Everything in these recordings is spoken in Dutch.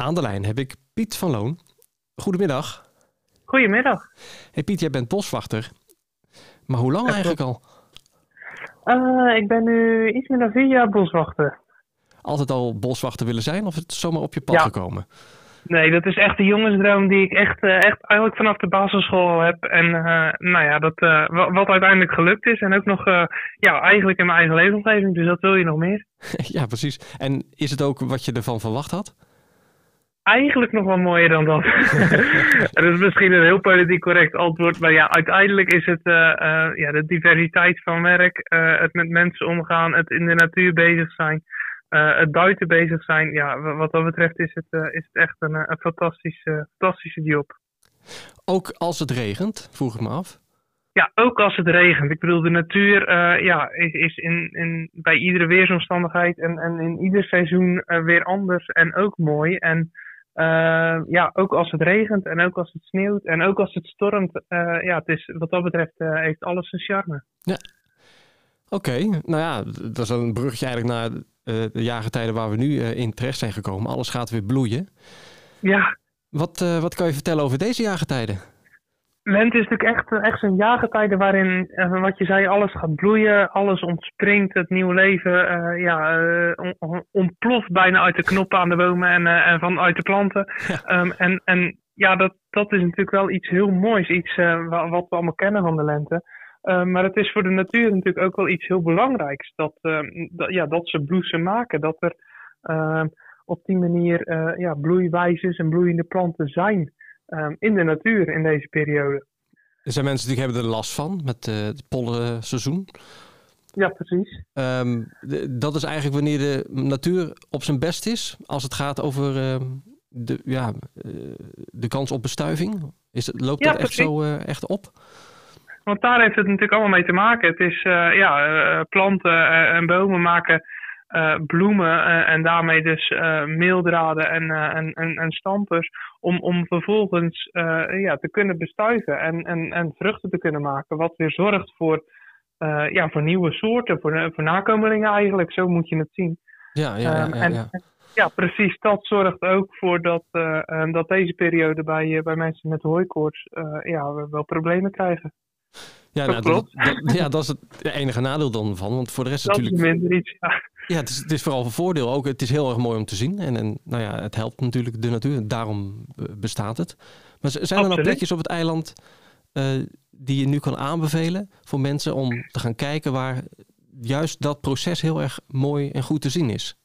Aan de lijn heb ik Piet van Loon. Goedemiddag. Goedemiddag. Hey Piet, jij bent boswachter. Maar hoe lang Ja, eigenlijk al? Eh, ik ben nu iets meer dan vier jaar boswachter. Altijd al boswachter willen zijn of is het zomaar op je pad Ja. gekomen? Nee, dat is echt de jongensdroom die ik echt, eh, echt eigenlijk vanaf de basisschool heb. En eh, nou ja, dat, wa- wat uiteindelijk gelukt is. En ook nog ja, eigenlijk in mijn eigen levensomgeving. Dus dat wil je nog meer. ja, precies. En is het ook wat je ervan verwacht had? Eigenlijk nog wel mooier dan dat. dat is misschien een heel politiek correct antwoord. Maar ja, uiteindelijk is het eh, eh, ja, de diversiteit van werk. eh, het met mensen omgaan. Het in de natuur bezig zijn. het buiten bezig zijn. Ja, wa- wat dat betreft is het, is het echt een, een fantastische, fantastische job. Ook als het regent, vroeg ik me af. Ja, ook als het regent. Ik bedoel, de natuur ja, is, is in, in, bij iedere weersomstandigheid en, en in ieder seizoen weer anders en ook mooi. En eh, ja, ook als het regent en ook als het sneeuwt en ook als het stormt. eh, ja, het is, wat dat betreft eh, heeft alles zijn charme. Oké, nou ja, dat is een bruggetje eigenlijk naar eh, de jaargetijden waar we nu in terecht zijn gekomen. Alles gaat weer bloeien. Ja, Wat, wat kan je vertellen over deze jaargetijden? Lente is natuurlijk echt, echt zo'n jaargetijde waarin, eh, wat je zei, alles gaat bloeien, alles ontspringt, het nieuwe leven eh, ja, eh, on- on- ontploft bijna uit de knoppen aan de bomen en, eh, en vanuit de planten. Ja. Ehm, en, en ja, dat, dat is natuurlijk wel iets heel moois, iets eh, wa- wat we allemaal kennen van de lente. Ehm, maar het is voor de natuur natuurlijk ook wel iets heel belangrijks, dat, ehm, dat, ja, dat ze bloesem maken, dat er op die manier eh, ja, bloeiwijzes en bloeiende planten zijn ehm, in de natuur in deze periode. Er zijn mensen die hebben er last van met eh, het pollenseizoen. Ja, precies. Ehm, de- dat is eigenlijk wanneer de natuur op zijn best is. Als het gaat over ehm, de, ja, eh, de kans op bestuiving. Is het, loopt Ja, dat echt zo eh, echt op? Want daar heeft het natuurlijk allemaal mee te maken. Het is, ja, planten en bomen maken bloemen eh, en daarmee dus eh, meeldraden en, eh, en, en, en stampers om, om vervolgens eh, ja, te kunnen bestuiven en, en, en vruchten te kunnen maken. Wat weer zorgt voor, eh, ja, voor nieuwe soorten, voor, voor nakomelingen eigenlijk. Zo moet je het zien. Ja, ja, ja. Ehm, ja, en, ja. precies. Dat zorgt ook voor dat, eh, eh, dat deze periode bij, eh, bij mensen met hooikoorts eh, ja, we wel problemen krijgen. Ja, dat nou, klopt. dat, ja, dat is het enige nadeel dan van. Want voor de rest Dat is natuurlijk... minder iets. Ja. Ja, het is, het is vooral een voordeel. Ook, het is heel erg mooi om te zien. En, en nou ja, het helpt natuurlijk de natuur. Daarom bestaat het. Maar zijn er nou plekjes op het eiland eh, die je nu kan aanbevelen voor mensen om te gaan kijken waar juist dat proces heel erg mooi en goed te zien is?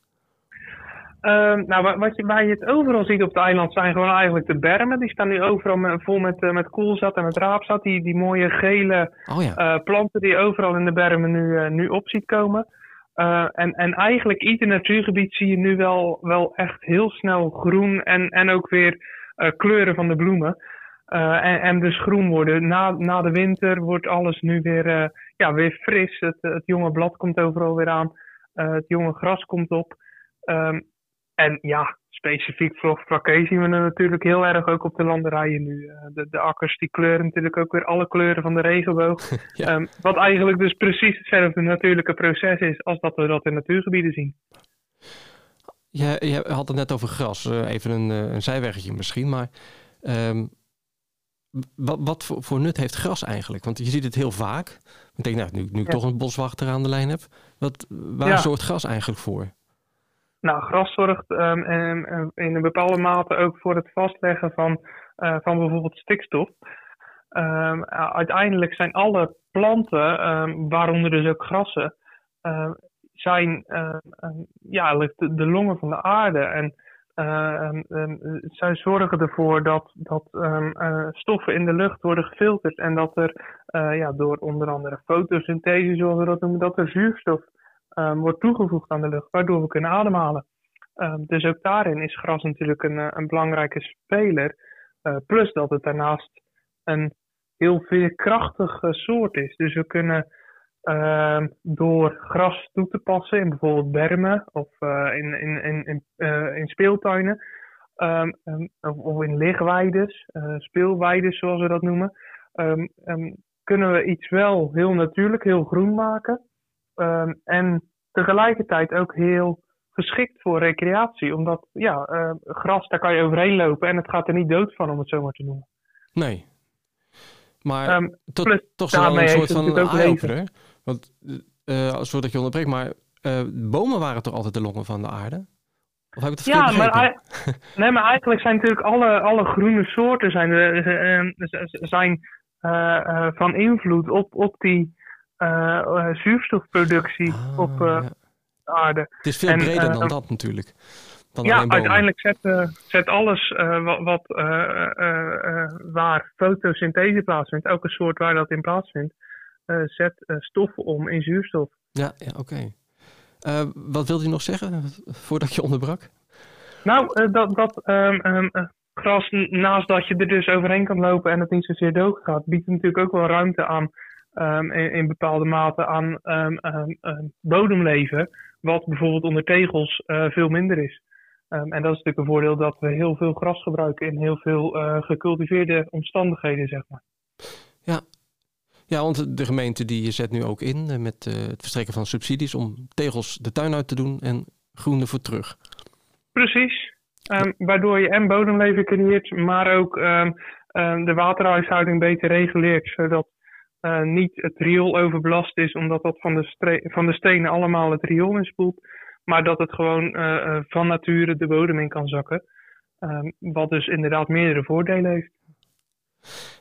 Ehm, nou, wa- wat je, waar je het overal ziet op het eiland zijn gewoon eigenlijk de bermen. Die staan nu overal met- vol met, eh, met koolzat en met raapzat. Die, die mooie gele Oh ja, eh, planten die je overal in de bermen nu, nu op ziet komen. Eh, en, en eigenlijk ieder natuurgebied zie je nu wel, wel echt heel snel groen en, en ook weer eh, kleuren van de bloemen. Eh, en, dus groen worden. Na, na de winter wordt alles nu weer, ja, weer fris. Het, het jonge blad komt overal weer aan. Het jonge gras komt op. Ehm, en ja, specifiek vlakke zien we natuurlijk heel erg ook op de landerijen nu. Eh, de, de akkers die kleuren natuurlijk ook weer alle kleuren van de regenboog. Ja. Ehm, wat eigenlijk dus precies hetzelfde natuurlijke proces is als dat we dat in natuurgebieden zien. je, je had het net over gras. Eh, even een, eh, een zijweggetje misschien. Maar ehm, wat, wat voor, voor nut heeft gras eigenlijk? Want je ziet het heel vaak. Ik denk, nou, nu, nu ik Ja. toch een boswachter aan de lijn heb. Wat, waar Ja. zorgt gras eigenlijk voor? Nou, gras zorgt ehm, em, em, in een bepaalde mate ook voor het vastleggen van, eh, van bijvoorbeeld stikstof. Ehm, uiteindelijk zijn alle planten, ehm, waaronder dus ook grassen, ehm, zijn ehm, ehm, ja, de, de longen van de aarde. En ehm, ehm, zij zorgen ervoor dat, dat ehm, eh, stoffen in de lucht worden gefilterd en dat er eh, ja, door onder andere fotosynthese, zoals we dat noemen, dat er zuurstof ehm, wordt toegevoegd aan de lucht, waardoor we kunnen ademhalen. Ehm, dus ook daarin is gras natuurlijk een, eh, een belangrijke speler. Eh, plus dat het daarnaast een heel veerkrachtige soort is. Dus we kunnen ehm, door gras toe te passen in bijvoorbeeld bermen of eh, in, in, in, in, eh, in speeltuinen. of, in ligweides, eh, speelweides zoals we dat noemen. kunnen we iets wel heel natuurlijk, heel groen maken. Ehm, en tegelijkertijd ook heel geschikt voor recreatie. Omdat, ja, gras, daar kan je overheen lopen en het gaat er niet dood van, om het zo maar te noemen. Nee. Maar um, tot, toch wel een soort van eye-opener. Want, uh, sorry dat je onderbreekt, maar bomen waren toch altijd de longen van de aarde? Of heb ik het ja, maar, nee, maar eigenlijk zijn natuurlijk alle, alle groene soorten zijn, zijn van invloed op, op die zuurstofproductie ah, op ja. de aarde. Het is veel breder dan dat natuurlijk. Dan ja, uiteindelijk zet, zet alles wat, wat waar fotosynthese plaatsvindt, elke soort waar dat in plaatsvindt, zet stoffen om in zuurstof. Ja, ja oké. Uh, wat wilde je nog zeggen voordat je onderbrak? Nou, uh, dat, dat um, um, gras, naast dat je er dus overheen kan lopen en het niet zozeer dood gaat, biedt natuurlijk ook wel ruimte aan um, in, in, bepaalde mate aan bodemleven, wat bijvoorbeeld onder tegels uh, veel minder is. en dat is natuurlijk een voordeel dat we heel veel gras gebruiken in heel veel gecultiveerde omstandigheden, zeg maar. Ja, ja, want de gemeente die zet nu ook in eh, met uh, het verstrekken van subsidies om tegels de tuin uit te doen en groen voor terug. Precies. Um, waardoor je en bodemleven creëert, maar ook um, um, de waterhuishouding beter reguleert. Zodat uh, niet het riool overbelast is, omdat dat van de, van de stenen allemaal het riool inspoelt. Maar dat het gewoon uh, van nature de bodem in kan zakken. wat dus inderdaad meerdere voordelen heeft.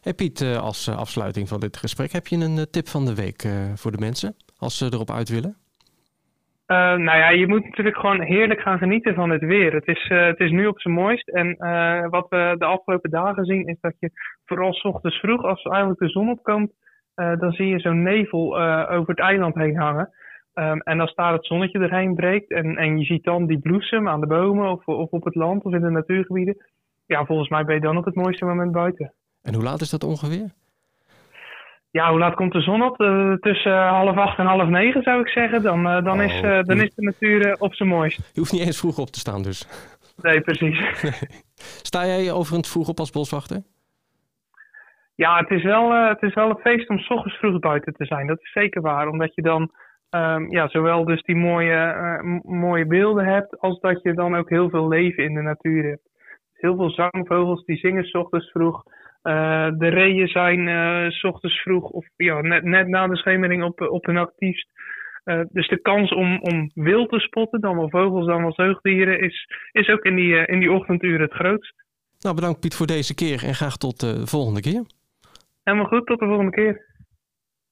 Hey Piet, eh, als eh, afsluiting van dit gesprek, heb je een eh, tip van de week voor de mensen als ze erop uit willen? nou ja, je moet natuurlijk gewoon heerlijk gaan genieten van het weer. Het is, het is nu op zijn mooist. En wat we de afgelopen dagen zien, is dat je vooral s ochtends vroeg, als eigenlijk de zon opkomt, dan zie je zo'n nevel over het eiland heen hangen. Um, en als daar het zonnetje erheen breekt en, en je ziet dan die bloesem aan de bomen of, of op het land of in de natuurgebieden. Ja, volgens mij ben je dan op het mooiste moment buiten. En hoe laat is dat ongeveer? Ja, hoe laat komt de zon op? Uh, tussen uh, half acht en half negen zou ik zeggen. Dan, uh, dan, oh, is, dan is de natuur op zijn mooist. Je hoeft niet eens vroeg op te staan dus. Nee, precies. Sta jij overigens vroeg op als boswachter? Ja, het is wel, het is wel een feest om s ochtends vroeg buiten te zijn. Dat is zeker waar. Omdat je dan um, ja, zowel dus die mooie, mooie beelden hebt, als dat je dan ook heel veel leven in de natuur hebt. Heel veel zangvogels die zingen s ochtends vroeg. Uh, de reeën zijn s ochtends vroeg of ja, net, net na de schemering op, op hun actiefst. Dus de kans om, om wild te spotten, dan wel vogels, dan wel zeugdieren, is, is ook in die, in die ochtenduren het grootst. Nou, bedankt Piet voor deze keer en graag tot de volgende keer. Helemaal goed, tot de volgende keer.